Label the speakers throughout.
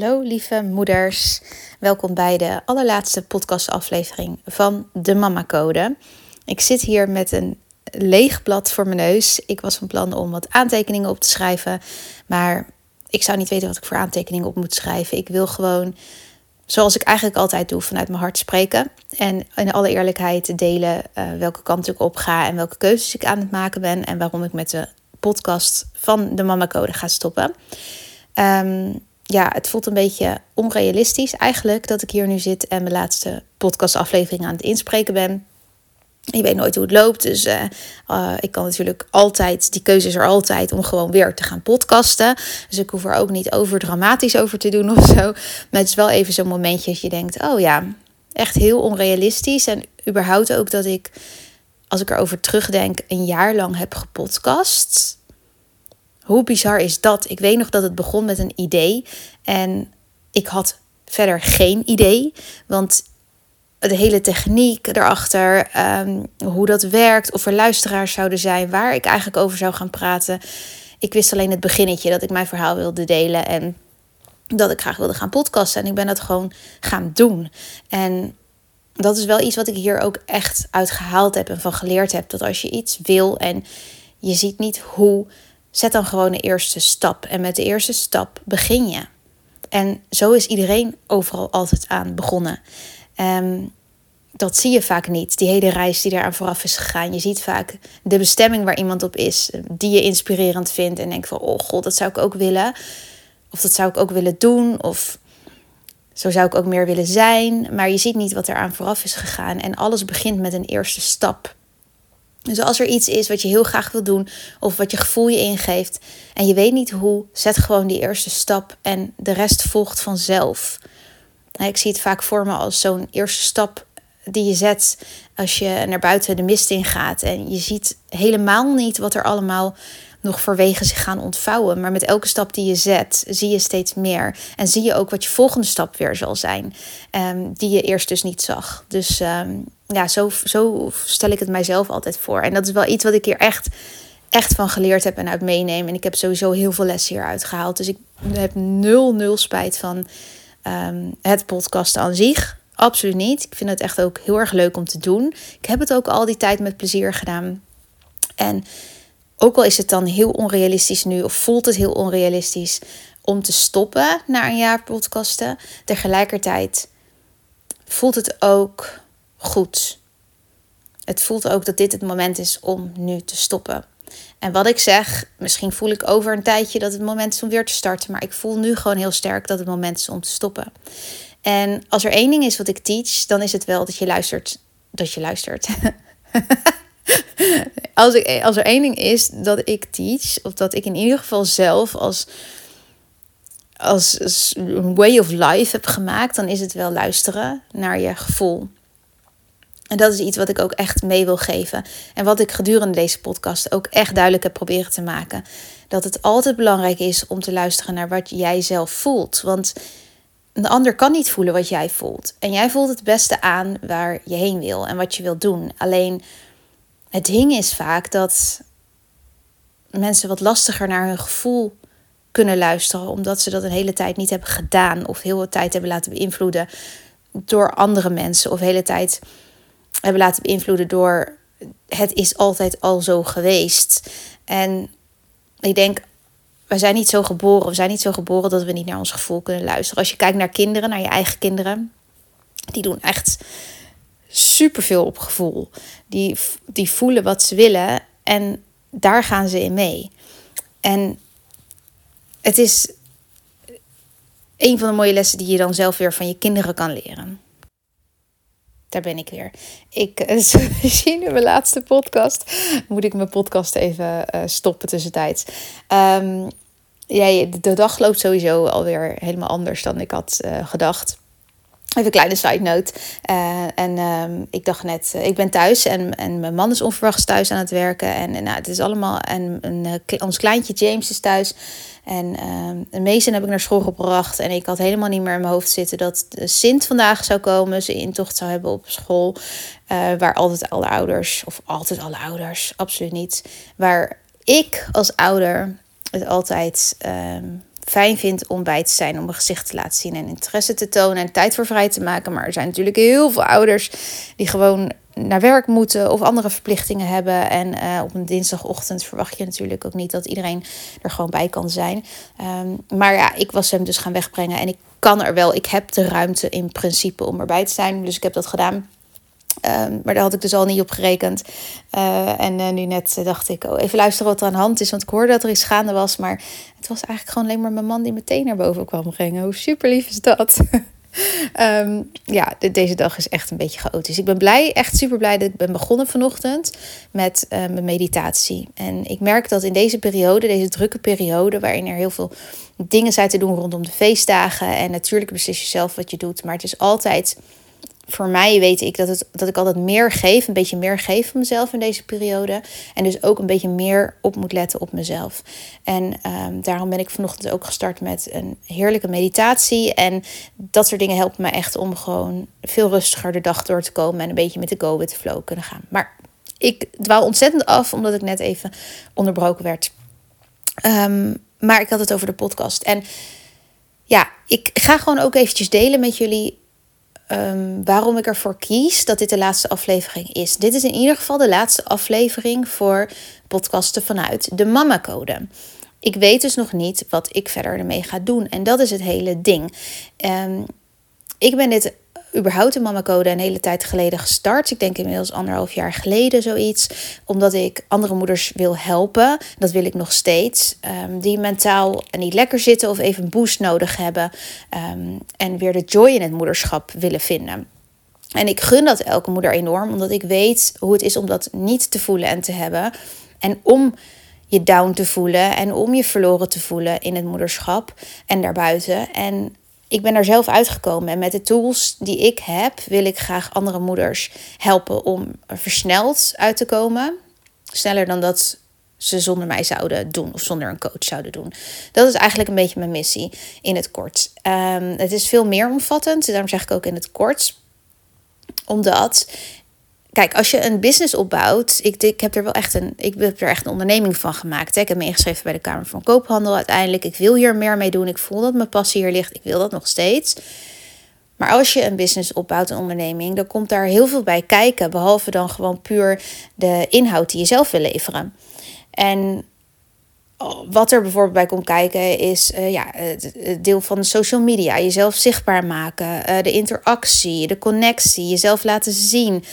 Speaker 1: Hallo lieve moeders, welkom bij de allerlaatste podcastaflevering van de Mama Code. Ik zit hier met een leeg blad voor mijn neus. Ik was van plan om wat aantekeningen op te schrijven, maar ik zou niet weten wat ik voor aantekeningen op moet schrijven. Ik wil gewoon, zoals ik eigenlijk altijd doe, vanuit mijn hart spreken en in alle eerlijkheid delen uh, welke kant ik op ga en welke keuzes ik aan het maken ben en waarom ik met de podcast van de Mama Code ga stoppen. Um, ja, het voelt een beetje onrealistisch eigenlijk dat ik hier nu zit en mijn laatste podcastaflevering aan het inspreken ben. Je weet nooit hoe het loopt, dus uh, uh, ik kan natuurlijk altijd, die keuze is er altijd om gewoon weer te gaan podcasten. Dus ik hoef er ook niet over dramatisch over te doen of zo. Maar het is wel even zo'n momentje dat je denkt, oh ja, echt heel onrealistisch. En überhaupt ook dat ik, als ik erover terugdenk, een jaar lang heb gepodcast. Hoe bizar is dat? Ik weet nog dat het begon met een idee en ik had verder geen idee, want de hele techniek erachter, um, hoe dat werkt, of er luisteraars zouden zijn, waar ik eigenlijk over zou gaan praten. Ik wist alleen het beginnetje dat ik mijn verhaal wilde delen en dat ik graag wilde gaan podcasten. En ik ben dat gewoon gaan doen. En dat is wel iets wat ik hier ook echt uit gehaald heb en van geleerd heb. Dat als je iets wil en je ziet niet hoe, Zet dan gewoon de eerste stap. En met de eerste stap begin je. En zo is iedereen overal altijd aan begonnen. Um, dat zie je vaak niet. Die hele reis die eraan vooraf is gegaan. Je ziet vaak de bestemming waar iemand op is, die je inspirerend vindt. En denkt van, oh god, dat zou ik ook willen. Of dat zou ik ook willen doen. Of zo zou ik ook meer willen zijn. Maar je ziet niet wat er aan vooraf is gegaan. En alles begint met een eerste stap. Dus als er iets is wat je heel graag wil doen of wat je gevoel je ingeeft en je weet niet hoe, zet gewoon die eerste stap en de rest volgt vanzelf. Ik zie het vaak voor me als zo'n eerste stap die je zet als je naar buiten de mist in gaat en je ziet helemaal niet wat er allemaal nog voor wegen zich gaan ontvouwen. Maar met elke stap die je zet, zie je steeds meer. En zie je ook wat je volgende stap weer zal zijn, um, die je eerst dus niet zag. Dus um, ja, zo, zo stel ik het mijzelf altijd voor. En dat is wel iets wat ik hier echt, echt van geleerd heb en uit meeneem. En ik heb sowieso heel veel lessen hieruit gehaald. Dus ik heb nul, nul spijt van um, het podcast aan zich. Absoluut niet. Ik vind het echt ook heel erg leuk om te doen. Ik heb het ook al die tijd met plezier gedaan. En ook al is het dan heel onrealistisch nu, of voelt het heel onrealistisch om te stoppen na een jaar podcasten, tegelijkertijd voelt het ook goed. Het voelt ook dat dit het moment is om nu te stoppen. En wat ik zeg, misschien voel ik over een tijdje dat het moment is om weer te starten, maar ik voel nu gewoon heel sterk dat het moment is om te stoppen. En als er één ding is wat ik teach, dan is het wel dat je luistert. Dat je luistert. als, ik, als er één ding is dat ik teach, of dat ik in ieder geval zelf als, als way of life heb gemaakt, dan is het wel luisteren naar je gevoel. En dat is iets wat ik ook echt mee wil geven. En wat ik gedurende deze podcast ook echt duidelijk heb proberen te maken. Dat het altijd belangrijk is om te luisteren naar wat jij zelf voelt. Want een ander kan niet voelen wat jij voelt. En jij voelt het beste aan waar je heen wil en wat je wilt doen. Alleen het ding is vaak dat mensen wat lastiger naar hun gevoel kunnen luisteren, omdat ze dat een hele tijd niet hebben gedaan of heel veel tijd hebben laten beïnvloeden door andere mensen of de hele tijd hebben laten beïnvloeden door het is altijd al zo geweest. En ik denk, we zijn niet zo geboren, we zijn niet zo geboren dat we niet naar ons gevoel kunnen luisteren. Als je kijkt naar kinderen, naar je eigen kinderen, die doen echt superveel op gevoel. Die, die voelen wat ze willen en daar gaan ze in mee. En het is een van de mooie lessen die je dan zelf weer van je kinderen kan leren. Daar ben ik weer. Ik uh, zie nu mijn laatste podcast. Moet ik mijn podcast even uh, stoppen tussentijds. Um, ja, de dag loopt sowieso alweer helemaal anders dan ik had uh, gedacht. Even een kleine side note. Uh, en uh, ik dacht net, uh, ik ben thuis en, en mijn man is onverwachts thuis aan het werken. En, nou, het is allemaal. En, en ons kleintje James is thuis. En de meesten heb ik naar school gebracht. En ik had helemaal niet meer in mijn hoofd zitten dat Sint vandaag zou komen. Ze intocht zou hebben op school. waar altijd alle ouders, of altijd alle ouders, absoluut niet. Waar ik als ouder het altijd um, fijn vind om bij te zijn, om een gezicht te laten zien en interesse te tonen en tijd voor vrij te maken. Maar er zijn natuurlijk heel veel ouders die gewoon naar werk moeten of andere verplichtingen hebben. En uh, op een dinsdagochtend verwacht je natuurlijk ook niet dat iedereen er gewoon bij kan zijn. Um, maar ja, ik was hem dus gaan wegbrengen en ik kan er wel. Ik heb de ruimte in principe om erbij te zijn. Dus ik heb dat gedaan. Um, maar daar had ik dus al niet op gerekend. Uh, en uh, nu net dacht ik, oh, even luisteren wat er aan de hand is. Want ik hoorde dat er iets gaande was. Maar het was eigenlijk gewoon alleen maar mijn man die meteen naar boven kwam brengen. Hoe super lief is dat? um, ja, de, deze dag is echt een beetje chaotisch. Ik ben blij, echt super blij dat ik ben begonnen vanochtend met mijn meditatie. En ik merk dat in deze periode, deze drukke periode, waarin er heel veel dingen zijn te doen rondom de feestdagen. En natuurlijk beslis je zelf wat je doet. Maar het is altijd voor mij weet ik dat, het, dat ik altijd meer geef, een beetje meer geef van mezelf in deze periode. En dus ook een beetje meer op moet letten op mezelf. En um, daarom ben ik vanochtend ook gestart met een heerlijke meditatie. En dat soort dingen helpen me echt om gewoon veel rustiger de dag door te komen en een beetje met de go with the flow kunnen gaan. Maar ik dwaal ontzettend af omdat ik net even onderbroken werd. Um, maar ik had het over de podcast. En ja, ik ga gewoon ook eventjes delen met jullie um, waarom ik ervoor kies dat dit de laatste aflevering is. Dit is in ieder geval de laatste aflevering voor podcasten vanuit de Mama Code. Ik weet dus nog niet wat ik verder ermee ga doen. En dat is het hele ding. Um, ik ben dit überhaupt de Mama Code een hele tijd geleden gestart. Ik denk inmiddels anderhalf jaar geleden zoiets. Omdat ik andere moeders wil helpen. Dat wil ik nog steeds. Um, die mentaal niet lekker zitten of even een boost nodig hebben. Um, en weer de joy in het moederschap willen vinden. En ik gun dat elke moeder enorm. Omdat ik weet hoe het is om dat niet te voelen en te hebben. En om je down te voelen en om je verloren te voelen in het moederschap en daarbuiten. En ik ben er zelf uitgekomen. En met de tools die ik heb, wil ik graag andere moeders helpen om versneld uit te komen. Sneller dan dat ze zonder mij zouden doen of zonder een coach zouden doen. Dat is eigenlijk een beetje mijn missie in het kort. Um, het is veel meer omvattend, daarom zeg ik ook in het kort. Omdat Kijk, als je een business opbouwt, ik, ik heb er wel echt een, ik heb er echt een onderneming van gemaakt. Hè. Ik heb me ingeschreven bij de Kamer van Koophandel uiteindelijk. Ik wil hier meer mee doen. Ik voel dat mijn passie hier ligt. Ik wil dat nog steeds. Maar als je een business opbouwt, een onderneming, dan komt daar heel veel bij kijken. Behalve dan gewoon puur de inhoud die je zelf wil leveren. En wat er bijvoorbeeld bij komt kijken is uh, ja, het deel van de social media. Jezelf zichtbaar maken, uh, de interactie, de connectie, jezelf laten zien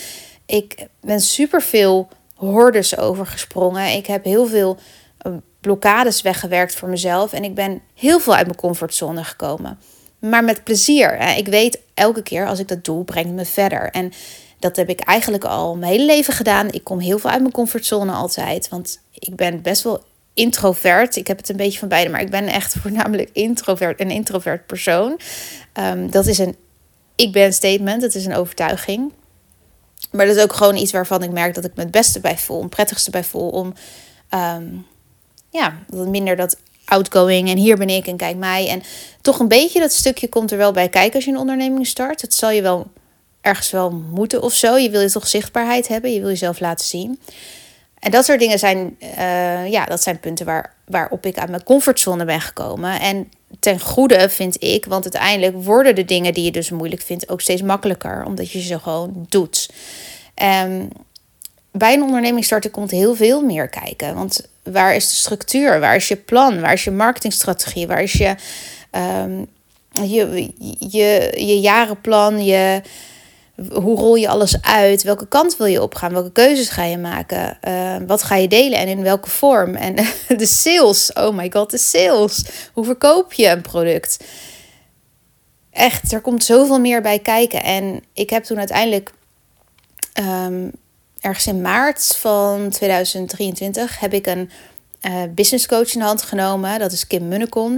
Speaker 1: ik ben super veel hordes overgesprongen. Ik heb heel veel eh, blokkades weggewerkt voor mezelf. En ik ben heel veel uit mijn comfortzone gekomen. Maar met plezier. Ik weet elke keer als ik dat doe, brengt me verder. En dat heb ik eigenlijk al mijn hele leven gedaan. Ik kom heel veel uit mijn comfortzone altijd. Want ik ben best wel introvert. Ik heb het een beetje van beide, maar ik ben echt voornamelijk introvert, een introvert persoon. Um, dat is een ik ben statement, dat is een overtuiging. Maar dat is ook gewoon iets waarvan ik merk dat ik me het beste bij voel, het prettigste bij voel. Om um, ja, minder dat outgoing en hier ben ik en kijk mij. En toch een beetje dat stukje komt er wel bij kijken als je een onderneming start. Het zal je wel ergens wel moeten of zo. Je wil je toch zichtbaarheid hebben, je wil jezelf laten zien. En dat soort dingen zijn, uh, ja, dat zijn punten waar, waarop ik uit mijn comfortzone ben gekomen. En ten goede vind ik, want uiteindelijk worden de dingen die je dus moeilijk vindt ook steeds makkelijker, omdat je ze gewoon doet. Um, bij een onderneming starten komt heel veel meer kijken. Want waar is de structuur? Waar is je plan? Waar is je marketingstrategie? Waar is je, um, je, je, je jarenplan? Je, hoe rol je alles uit? Welke kant wil je opgaan? Welke keuzes ga je maken? Uh, wat ga je delen en in welke vorm? En de sales, oh my god, de sales. Hoe verkoop je een product? echt, er komt zoveel meer bij kijken. En ik heb toen uiteindelijk ehm, ergens in maart van 2023 heb ik een uh, business coach in de hand genomen. Dat is Kim Munnekom.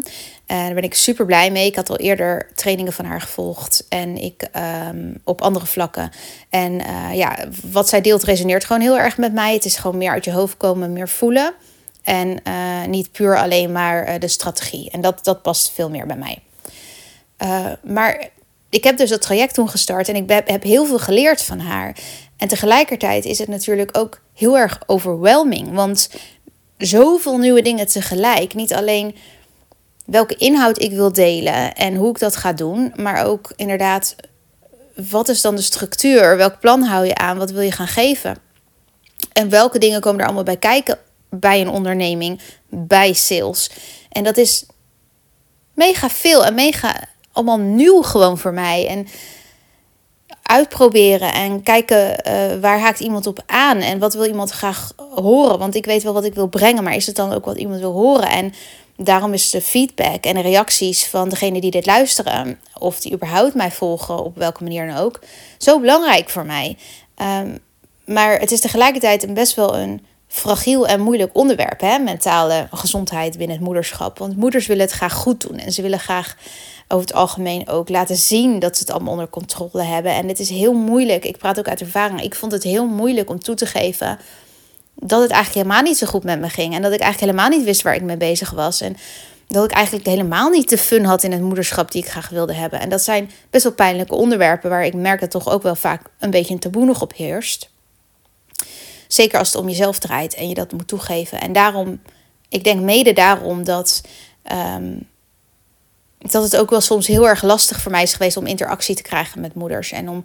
Speaker 1: En daar ben ik super blij mee. Ik had al eerder trainingen van haar gevolgd. En ik um, op andere vlakken. En uh, ja, wat zij deelt resoneert gewoon heel erg met mij. Het is gewoon meer uit je hoofd komen, meer voelen. En niet puur alleen maar de strategie. En dat, dat past veel meer bij mij. maar ik heb dus dat traject toen gestart en ik heb heel veel geleerd van haar. En tegelijkertijd is het natuurlijk ook heel erg overwhelming. Want zoveel nieuwe dingen tegelijk. Niet alleen welke inhoud ik wil delen en hoe ik dat ga doen, maar ook inderdaad, wat is dan de structuur? Welk plan hou je aan? Wat wil je gaan geven? En welke dingen komen er allemaal bij kijken bij een onderneming, bij sales? En dat is mega veel en mega allemaal nieuw gewoon voor mij. En uitproberen en kijken uh, waar haakt iemand op aan en wat wil iemand graag horen. Want ik weet wel wat ik wil brengen, maar is het dan ook wat iemand wil horen? En daarom is de feedback en de reacties van degene die dit luisteren, of die überhaupt mij volgen, op welke manier dan ook, zo belangrijk voor mij. Um, maar het is tegelijkertijd een best wel een fragiel en moeilijk onderwerp, hè? mentale gezondheid binnen het moederschap. Want moeders willen het graag goed doen en ze willen graag over het algemeen ook laten zien dat ze het allemaal onder controle hebben. En het is heel moeilijk. Ik praat ook uit ervaring. Ik vond het heel moeilijk om toe te geven dat het eigenlijk helemaal niet zo goed met me ging. En dat ik eigenlijk helemaal niet wist waar ik mee bezig was. En dat ik eigenlijk helemaal niet de fun had in het moederschap die ik graag wilde hebben. En dat zijn best wel pijnlijke onderwerpen waar ik merk dat toch ook wel vaak een beetje een taboe nog op heerst. Zeker als het om jezelf draait en je dat moet toegeven. En daarom, ik denk mede daarom dat ehm, dat het ook wel soms heel erg lastig voor mij is geweest om interactie te krijgen met moeders. En om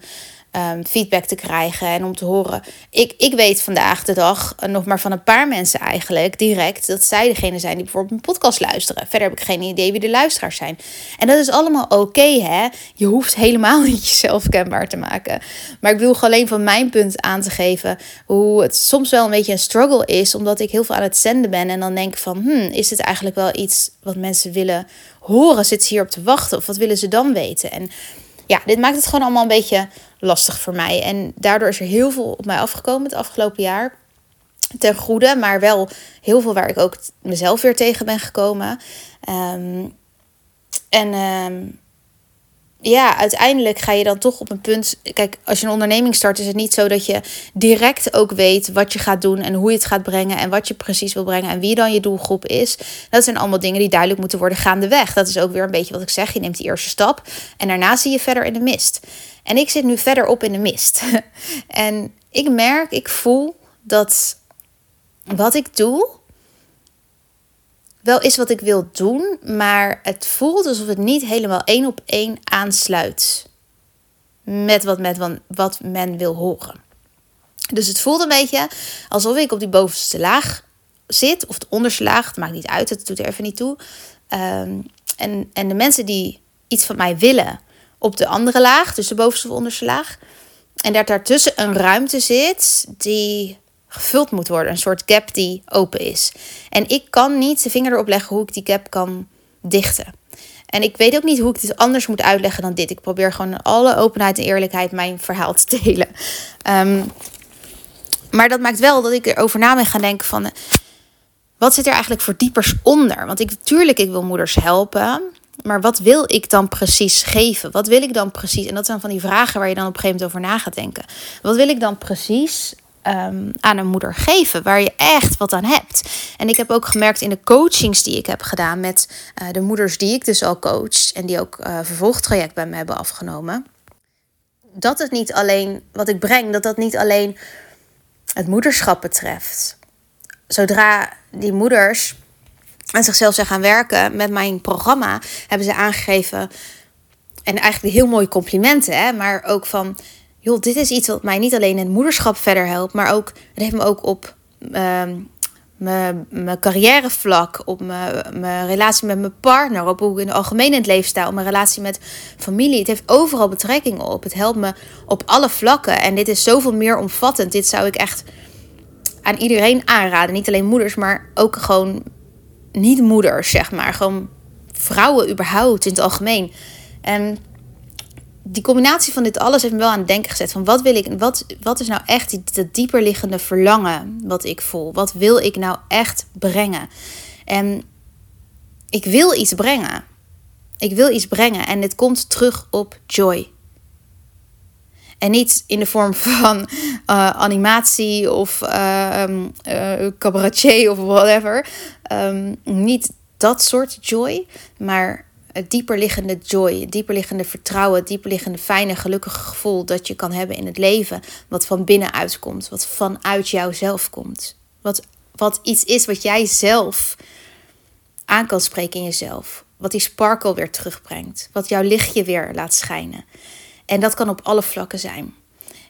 Speaker 1: um, feedback te krijgen en om te horen. Ik, ik weet vandaag de dag nog maar van een paar mensen eigenlijk direct dat zij degene zijn die bijvoorbeeld een podcast luisteren. Verder heb ik geen idee wie de luisteraars zijn. En dat is allemaal oké, hè? Je hoeft helemaal niet jezelf kenbaar te maken. Maar ik gewoon alleen van mijn punt aan te geven hoe het soms wel een beetje een struggle is, omdat ik heel veel aan het zenden ben en dan denk van, hmm, is het eigenlijk wel iets wat mensen willen horen? Zitten ze hierop te wachten of wat willen ze dan weten? En ja, dit maakt het gewoon allemaal een beetje lastig voor mij. En daardoor is er heel veel op mij afgekomen het afgelopen jaar. Ten goede, maar wel heel veel waar ik ook mezelf weer tegen ben gekomen. Um, en um, ja, uiteindelijk ga je dan toch op een punt. Kijk, als je een onderneming start, is het niet zo dat je direct ook weet wat je gaat doen en hoe je het gaat brengen en wat je precies wil brengen en wie dan je doelgroep is. Dat zijn allemaal dingen die duidelijk moeten worden gaandeweg. Dat is ook weer een beetje wat ik zeg. Je neemt die eerste stap en daarna zie je verder in de mist. En ik zit nu verder op in de mist. en ik merk, ik voel dat wat ik doe, wel is wat ik wil doen, maar het voelt alsof het niet helemaal één op één aansluit met wat, met wat men wil horen. Dus het voelt een beetje alsof ik op die bovenste laag zit, of de onderste laag, het maakt niet uit, het doet er even niet toe. Um, en, en de mensen die iets van mij willen op de andere laag, dus de bovenste of onderste laag. En dat daartussen een ruimte zit die gevuld moet worden. Een soort gap die open is. En ik kan niet de vinger erop leggen hoe ik die gap kan dichten. En ik weet ook niet hoe ik dit anders moet uitleggen dan dit. Ik probeer gewoon in alle openheid en eerlijkheid mijn verhaal te delen. Ehm, maar dat maakt wel dat ik erover na ben gaan denken van... Wat zit er eigenlijk voor diepers onder? Want ik, natuurlijk, ik wil moeders helpen. Maar wat wil ik dan precies geven? Wat wil ik dan precies? En dat zijn van die vragen waar je dan op een gegeven moment over na gaat denken. Wat wil ik dan precies Ehm, aan een moeder geven, waar je echt wat aan hebt. En ik heb ook gemerkt in de coachings die ik heb gedaan met uh, de moeders die ik dus al coach en die ook uh, vervolgtraject bij me hebben afgenomen, dat het niet alleen wat ik breng, dat dat niet alleen het moederschap betreft. Zodra die moeders aan zichzelf zijn gaan werken met mijn programma, hebben ze aangegeven. En eigenlijk heel mooie complimenten, hè, maar ook van joh, dit is iets wat mij niet alleen in het moederschap verder helpt, maar ook, het heeft me ook op ehm, mijn, carrièrevlak, op mijn, relatie met mijn partner, op hoe ik in het algemeen in het leven sta, op mijn relatie met familie. Het heeft overal betrekking op. Het helpt me op alle vlakken. En dit is zoveel meer omvattend. Dit zou ik echt aan iedereen aanraden. Niet alleen moeders, maar ook gewoon niet moeders, zeg maar. Gewoon vrouwen überhaupt in het algemeen. En die combinatie van dit alles heeft me wel aan het denken gezet. Van wat wil ik, wat, wat is nou echt die, dat dieperliggende verlangen wat ik voel? Wat wil ik nou echt brengen? En ik wil iets brengen. Ik wil iets brengen en het komt terug op joy. En niet in de vorm van uh, animatie of uh, cabaretier of whatever. Um, niet dat soort joy, maar het dieperliggende joy, het dieperliggende vertrouwen, het dieperliggende fijne, gelukkige gevoel dat je kan hebben in het leven, wat van binnenuit komt, wat vanuit jouzelf komt. Wat, wat iets is wat jij zelf aan kan spreken in jezelf. Wat die sparkle weer terugbrengt, wat jouw lichtje weer laat schijnen. En dat kan op alle vlakken zijn.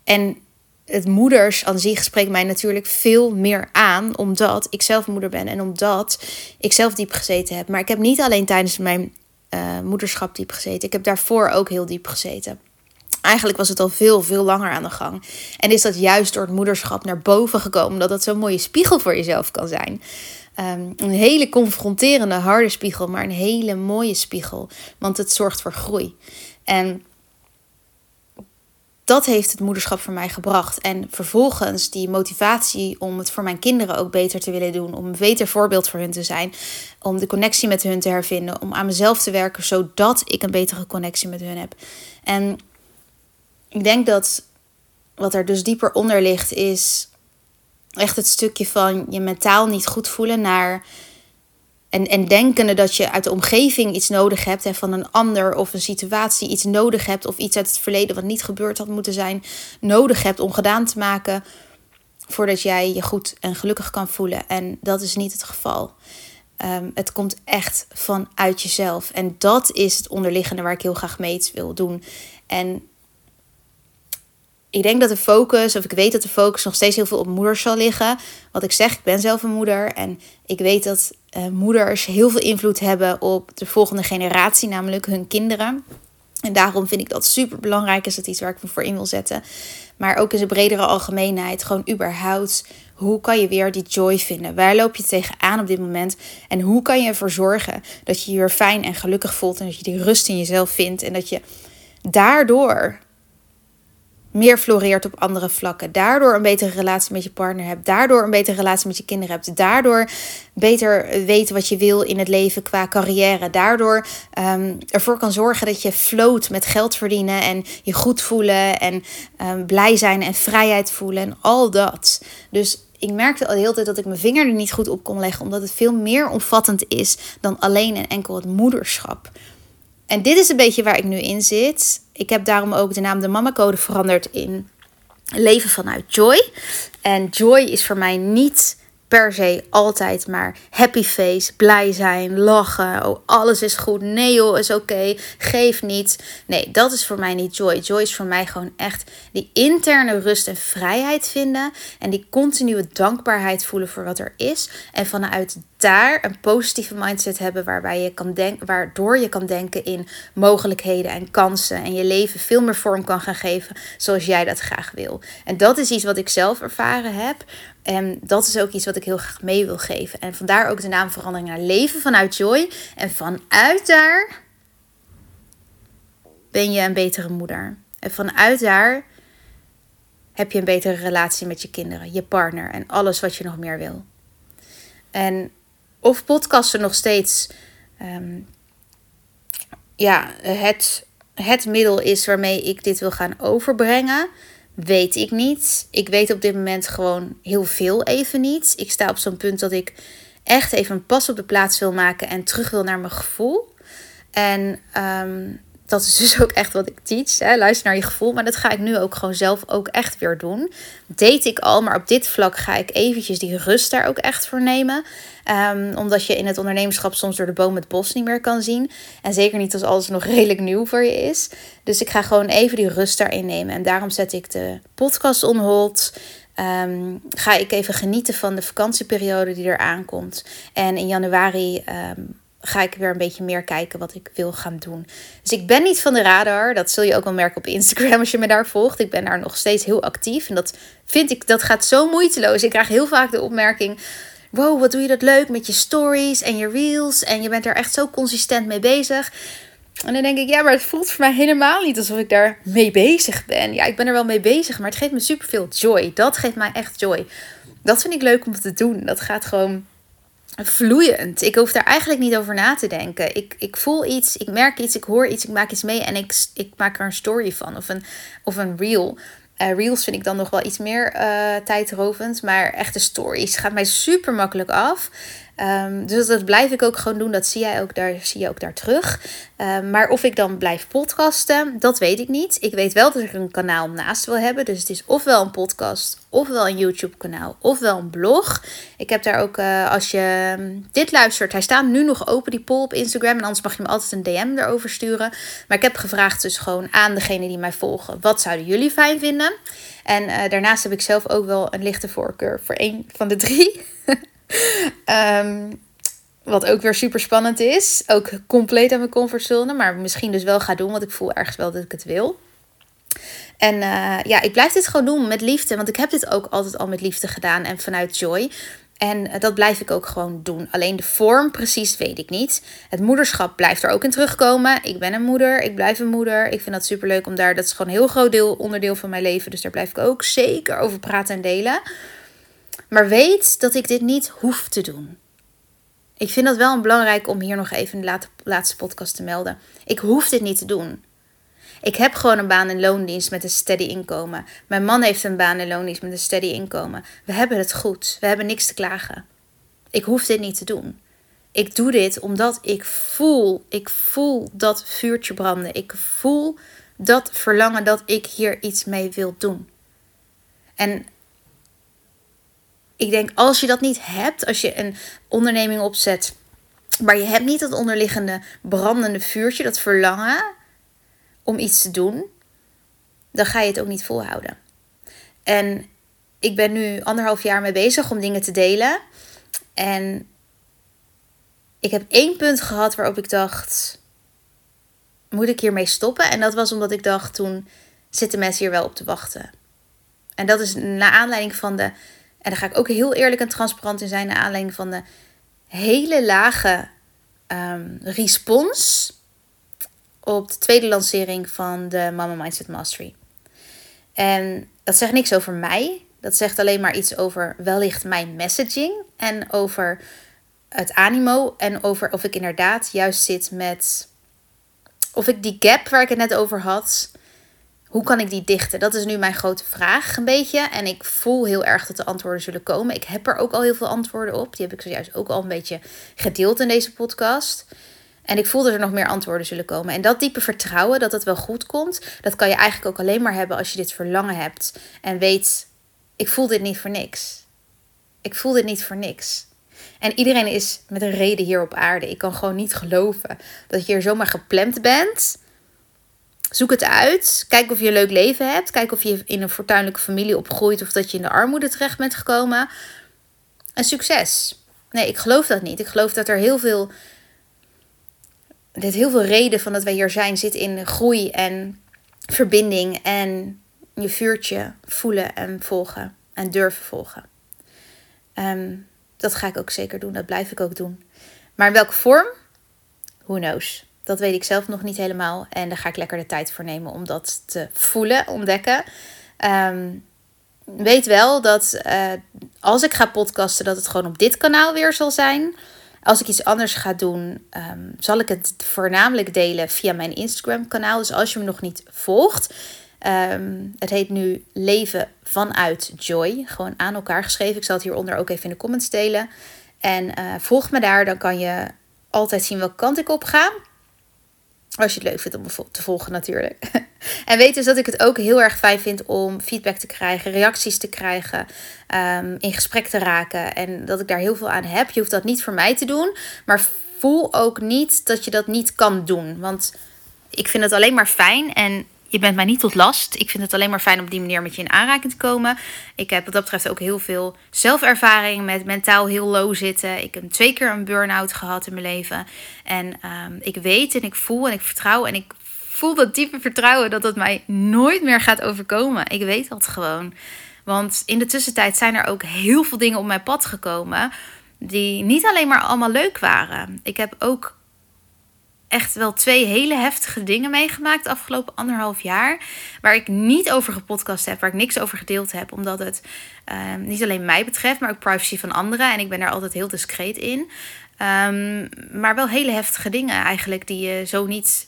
Speaker 1: En het moeders aan zich spreekt mij natuurlijk veel meer aan, omdat ik zelf moeder ben en omdat ik zelf diep gezeten heb. Maar ik heb niet alleen tijdens mijn uh, moederschap diep gezeten, ik heb daarvoor ook heel diep gezeten. Eigenlijk was het al veel, veel langer aan de gang. En is dat juist door het moederschap naar boven gekomen, dat dat zo'n mooie spiegel voor jezelf kan zijn. Um, een hele confronterende, harde spiegel, maar een hele mooie spiegel, want het zorgt voor groei. En dat heeft het moederschap voor mij gebracht. En vervolgens die motivatie om het voor mijn kinderen ook beter te willen doen. Om een beter voorbeeld voor hun te zijn. Om de connectie met hun te hervinden. Om aan mezelf te werken zodat ik een betere connectie met hun heb. En ik denk dat wat er dus dieper onder ligt is echt het stukje van je mentaal niet goed voelen naar en, en denkende dat je uit de omgeving iets nodig hebt, hè, van een ander of een situatie iets nodig hebt, of iets uit het verleden wat niet gebeurd had moeten zijn, nodig hebt om gedaan te maken voordat jij je goed en gelukkig kan voelen. En dat is niet het geval. Um, het komt echt vanuit jezelf. En dat is het onderliggende waar ik heel graag mee wil doen. En ik denk dat de focus, of ik weet dat de focus nog steeds heel veel op moeders zal liggen. Wat ik zeg, ik ben zelf een moeder. En ik weet dat uh, moeders heel veel invloed hebben op de volgende generatie, namelijk hun kinderen. En daarom vind ik dat super belangrijk. Is dat iets waar ik me voor in wil zetten. Maar ook in zijn bredere algemeenheid. Gewoon überhaupt. Hoe kan je weer die joy vinden? Waar loop je tegenaan op dit moment? En hoe kan je ervoor zorgen dat je je fijn en gelukkig voelt. En dat je die rust in jezelf vindt. En dat je daardoor meer floreert op andere vlakken. Daardoor een betere relatie met je partner hebt. Daardoor een betere relatie met je kinderen hebt. Daardoor beter weet wat je wil in het leven qua carrière. Daardoor um, ervoor kan zorgen dat je float met geld verdienen en je goed voelen en um, blij zijn en vrijheid voelen en al dat. Dus ik merkte al de hele tijd dat ik mijn vinger er niet goed op kon leggen, omdat het veel meer omvattend is dan alleen en enkel het moederschap. En dit is een beetje waar ik nu in zit. Ik heb daarom ook de naam de Mama Code veranderd in Leven vanuit Joy. En Joy is voor mij niet per se altijd maar happy face, blij zijn, lachen. Oh, alles is goed. Nee joh, is oké. Geef niet. Nee, dat is voor mij niet joy. Joy is voor mij gewoon echt die interne rust en vrijheid vinden. En die continue dankbaarheid voelen voor wat er is. En vanuit daar een positieve mindset hebben waarbij je kan denken, waardoor je kan denken in mogelijkheden en kansen en je leven veel meer vorm kan gaan geven zoals jij dat graag wil. En dat is iets wat ik zelf ervaren heb. En dat is ook iets wat ik heel graag mee wil geven. En vandaar ook de naamverandering naar leven vanuit joy. En vanuit daar ben je een betere moeder. En vanuit daar heb je een betere relatie met je kinderen, je partner en alles wat je nog meer wil. En of podcasten nog steeds ehm, ja, het, het middel is waarmee ik dit wil gaan overbrengen, weet ik niet. Ik weet op dit moment gewoon heel veel even niet. Ik sta op zo'n punt dat ik echt even een pas op de plaats wil maken en terug wil naar mijn gevoel. En um, dat is dus ook echt wat ik teach. Hè? Luister naar je gevoel. Maar dat ga ik nu ook gewoon zelf ook echt weer doen. Deed ik al, maar op dit vlak ga ik eventjes die rust daar ook echt voor nemen. Um, omdat je in het ondernemerschap soms door de boom het bos niet meer kan zien. En zeker niet als alles nog redelijk nieuw voor je is. Dus ik ga gewoon even die rust daarin nemen. En daarom zet ik de podcast on hold. Um, ga ik even genieten van de vakantieperiode die er aankomt. En in januari um, ga ik weer een beetje meer kijken wat ik wil gaan doen. Dus ik ben niet van de radar. Dat zul je ook wel merken op Instagram als je me daar volgt. Ik ben daar nog steeds heel actief. En dat vind ik, dat gaat zo moeiteloos. Ik krijg heel vaak de opmerking. Wow, wat doe je dat leuk met je stories en je reels. En je bent er echt zo consistent mee bezig. En dan denk ik, ja, maar het voelt voor mij helemaal niet alsof ik daar mee bezig ben. Ja, ik ben er wel mee bezig, maar het geeft me superveel joy. Dat geeft mij echt joy. Dat vind ik leuk om te doen. Dat gaat gewoon vloeiend. Ik hoef daar eigenlijk niet over na te denken. Ik, ik voel iets, ik merk iets, ik hoor iets, ik maak iets mee en ik, ik maak er een story van of een, of een reel. Uh, reels vind ik dan nog wel iets meer uh, tijdrovend. Maar echte stories gaat mij super makkelijk af. Um, dus dat blijf ik ook gewoon doen. Dat zie jij ook daar, zie je ook daar terug. Um, maar of ik dan blijf podcasten, dat weet ik niet. Ik weet wel dat ik een kanaal naast wil hebben. Dus het is ofwel een podcast, ofwel een YouTube kanaal, ofwel een blog. Ik heb daar ook, uh, als je um, dit luistert, hij staat nu nog open, die poll op Instagram. En anders mag je me altijd een DM erover sturen. Maar ik heb gevraagd dus gewoon aan degene die mij volgen. Wat zouden jullie fijn vinden? En uh, daarnaast heb ik zelf ook wel een lichte voorkeur voor één van de drie. um, wat ook weer super spannend is. Ook compleet aan mijn comfortzone. Maar misschien dus wel ga doen. Want ik voel ergens wel dat ik het wil. En uh, ja, ik blijf dit gewoon doen met liefde. Want ik heb dit ook altijd al met liefde gedaan. En vanuit joy. En uh, dat blijf ik ook gewoon doen. Alleen de vorm precies weet ik niet. Het moederschap blijft er ook in terugkomen. Ik ben een moeder. Ik blijf een moeder. Ik vind dat super leuk om daar. Dat is gewoon een heel groot deel, onderdeel van mijn leven. Dus daar blijf ik ook zeker over praten en delen. Maar weet dat ik dit niet hoef te doen. Ik vind dat wel belangrijk om hier nog even in de laatste podcast te melden. Ik hoef dit niet te doen. Ik heb gewoon een baan in loondienst met een steady inkomen. Mijn man heeft een baan in loondienst met een steady inkomen. We hebben het goed. We hebben niks te klagen. Ik hoef dit niet te doen. Ik doe dit omdat ik voel, ik voel dat vuurtje branden. Ik voel dat verlangen dat ik hier iets mee wil doen. En ik denk als je dat niet hebt, als je een onderneming opzet, maar je hebt niet dat onderliggende brandende vuurtje, dat verlangen om iets te doen, dan ga je het ook niet volhouden. En ik ben nu anderhalf jaar mee bezig om dingen te delen. En ik heb één punt gehad waarop ik dacht: moet ik hiermee stoppen? En dat was omdat ik dacht: toen zitten mensen hier wel op te wachten. En dat is naar aanleiding van de en daar ga ik ook heel eerlijk en transparant in zijn, naar aanleiding van de hele lage um, respons op de tweede lancering van de Mama Mindset Mastery. En dat zegt niks over mij. Dat zegt alleen maar iets over wellicht mijn messaging en over het animo en over of ik inderdaad juist zit met of ik die gap waar ik het net over had, hoe kan ik die dichten? Dat is nu mijn grote vraag een beetje. En ik voel heel erg dat de antwoorden zullen komen. Ik heb er ook al heel veel antwoorden op. Die heb ik zojuist ook al een beetje gedeeld in deze podcast. En ik voel dat er nog meer antwoorden zullen komen. En dat diepe vertrouwen dat het wel goed komt, dat kan je eigenlijk ook alleen maar hebben als je dit verlangen hebt. En weet, ik voel dit niet voor niks. Ik voel dit niet voor niks. En iedereen is met een reden hier op aarde. Ik kan gewoon niet geloven dat je hier zomaar gepland bent Zoek het uit. Kijk of je een leuk leven hebt. Kijk of je in een fortuinlijke familie opgroeit of dat je in de armoede terecht bent gekomen. En succes. Nee, ik geloof dat niet. Ik geloof dat er heel veel. Dit heel veel reden van dat wij hier zijn zit in groei en verbinding en je vuurtje voelen en volgen en durven volgen. Um, dat ga ik ook zeker doen. Dat blijf ik ook doen. Maar in welke vorm? Who knows? Dat weet ik zelf nog niet helemaal. En daar ga ik lekker de tijd voor nemen om dat te voelen, ontdekken. Um, weet wel dat uh, als ik ga podcasten, dat het gewoon op dit kanaal weer zal zijn. Als ik iets anders ga doen, um, zal ik het voornamelijk delen via mijn Instagram-kanaal. Dus als je me nog niet volgt, um, het heet nu Leven vanuit Joy. Gewoon aan elkaar geschreven. Ik zal het hieronder ook even in de comments delen. En uh, volg me daar, dan kan je altijd zien welke kant ik op ga. Als je het leuk vindt om te volgen natuurlijk. en weet dus dat ik het ook heel erg fijn vind om feedback te krijgen, reacties te krijgen, um, in gesprek te raken. En dat ik daar heel veel aan heb. Je hoeft dat niet voor mij te doen. Maar voel ook niet dat je dat niet kan doen. Want ik vind het alleen maar fijn. En je bent mij niet tot last. Ik vind het alleen maar fijn op die manier met je in aanraking te komen. Ik heb wat dat betreft ook heel veel zelfervaring met mentaal heel low zitten. Ik heb twee keer een burn-out gehad in mijn leven. En um, ik weet en ik voel en ik vertrouw en ik voel dat diepe vertrouwen dat het mij nooit meer gaat overkomen. Ik weet dat gewoon. Want in de tussentijd zijn er ook heel veel dingen op mijn pad gekomen die niet alleen maar allemaal leuk waren. Ik heb ook echt wel twee hele heftige dingen meegemaakt afgelopen anderhalf jaar. Waar ik niet over gepodcast heb, waar ik niks over gedeeld heb. Omdat het ehm, niet alleen mij betreft, maar ook privacy van anderen. En ik ben daar altijd heel discreet in. Ehm, maar wel hele heftige dingen eigenlijk die je zo niet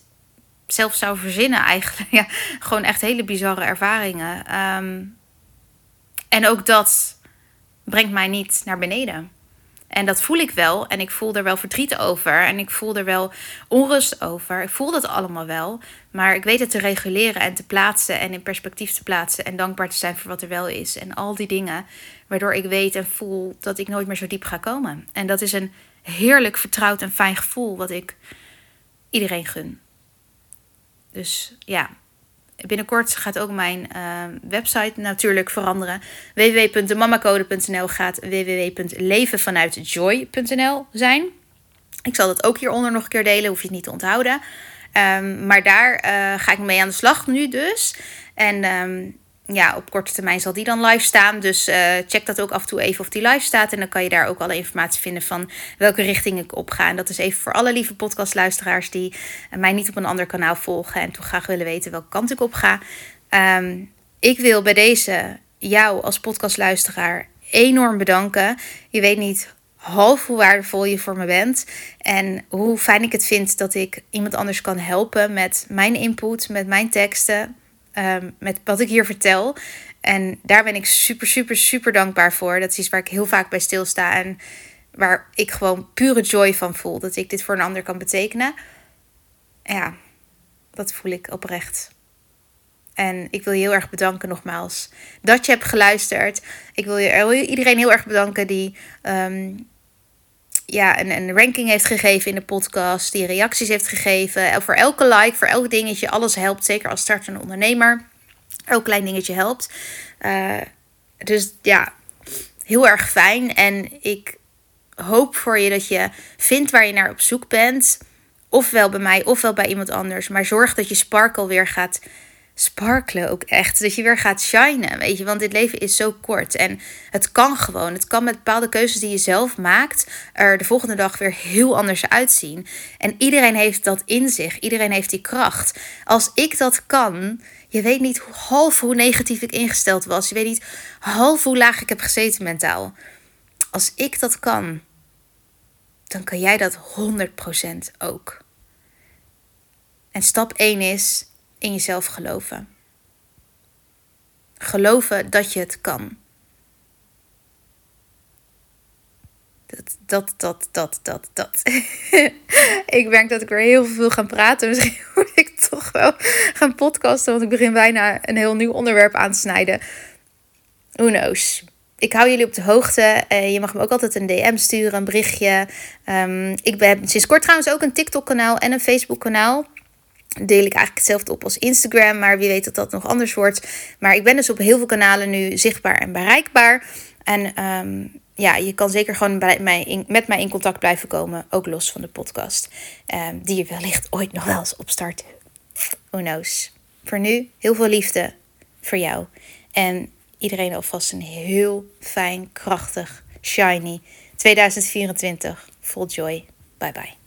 Speaker 1: zelf zou verzinnen eigenlijk. Ja, gewoon echt hele bizarre ervaringen. Ehm, en ook dat brengt mij niet naar beneden. En dat voel ik wel. En ik voel er wel verdriet over. En ik voel er wel onrust over. Ik voel dat allemaal wel. Maar ik weet het te reguleren en te plaatsen en in perspectief te plaatsen. En dankbaar te zijn voor wat er wel is. En al die dingen waardoor ik weet en voel dat ik nooit meer zo diep ga komen. En dat is een heerlijk vertrouwd en fijn gevoel wat ik iedereen gun. Dus ja, binnenkort gaat ook mijn uh, website natuurlijk veranderen. www.mamacode.nl gaat www.levenvanuitjoy.nl zijn. Ik zal dat ook hieronder nog een keer delen, hoef je het niet te onthouden. Um, maar daar uh, ga ik mee aan de slag nu dus. En um, ja, op korte termijn zal die dan live staan. Dus uh, check dat ook af en toe even of die live staat. En dan kan je daar ook alle informatie vinden van welke richting ik op ga. En dat is even voor alle lieve podcastluisteraars die mij niet op een ander kanaal volgen. En toch graag willen weten welke kant ik op ga. Um, ik wil bij deze jou als podcastluisteraar enorm bedanken. Je weet niet half hoe waardevol je voor me bent. En hoe fijn ik het vind dat ik iemand anders kan helpen met mijn input, met mijn teksten um, met wat ik hier vertel. En daar ben ik super, super, super dankbaar voor. Dat is iets waar ik heel vaak bij stilsta. En waar ik gewoon pure joy van voel. Dat ik dit voor een ander kan betekenen. Ja, dat voel ik oprecht. En ik wil je heel erg bedanken nogmaals dat je hebt geluisterd. Ik wil iedereen heel erg bedanken die um, ja, een, een ranking heeft gegeven in de podcast. Die reacties heeft gegeven. Voor elke like, voor elk dingetje. Alles helpt. Zeker als startende ondernemer. Elk klein dingetje helpt. Uh, dus ja, heel erg fijn. En ik hoop voor je dat je vindt waar je naar op zoek bent. Ofwel bij mij, ofwel bij iemand anders. Maar zorg dat je sparkle weer gaat sparkelen ook echt. Dat je weer gaat shinen, weet je. Want dit leven is zo kort. En het kan gewoon. Het kan met bepaalde keuzes die je zelf maakt... er de volgende dag weer heel anders uitzien. En iedereen heeft dat in zich. Iedereen heeft die kracht. Als ik dat kan... Je weet niet half hoe negatief ik ingesteld was. Je weet niet half hoe laag ik heb gezeten mentaal. Als ik dat kan... dan kan jij dat 100% ook. En stap 1 is in jezelf geloven. Geloven dat je het kan. Dat, dat, dat, dat, dat, dat. ik merk dat ik weer heel veel ga praten. Misschien moet ik toch wel gaan podcasten, want ik begin bijna een heel nieuw onderwerp aan te snijden. Who knows? Ik hou jullie op de hoogte. Je mag me ook altijd een DM sturen, een berichtje. Um, ik ben sinds kort trouwens ook een TikTok-kanaal en een Facebook-kanaal deel ik eigenlijk hetzelfde op als Instagram. Maar wie weet dat dat nog anders wordt. Maar ik ben dus op heel veel kanalen nu zichtbaar en bereikbaar. En um, ja, je kan zeker gewoon bij mij met mij in contact blijven komen. Ook los van de podcast. Um, die je wellicht ooit nog wel eens opstart. Who knows. Voor nu heel veel liefde voor jou. En iedereen alvast een heel fijn, krachtig, shiny 2024. Vol joy. Bye bye.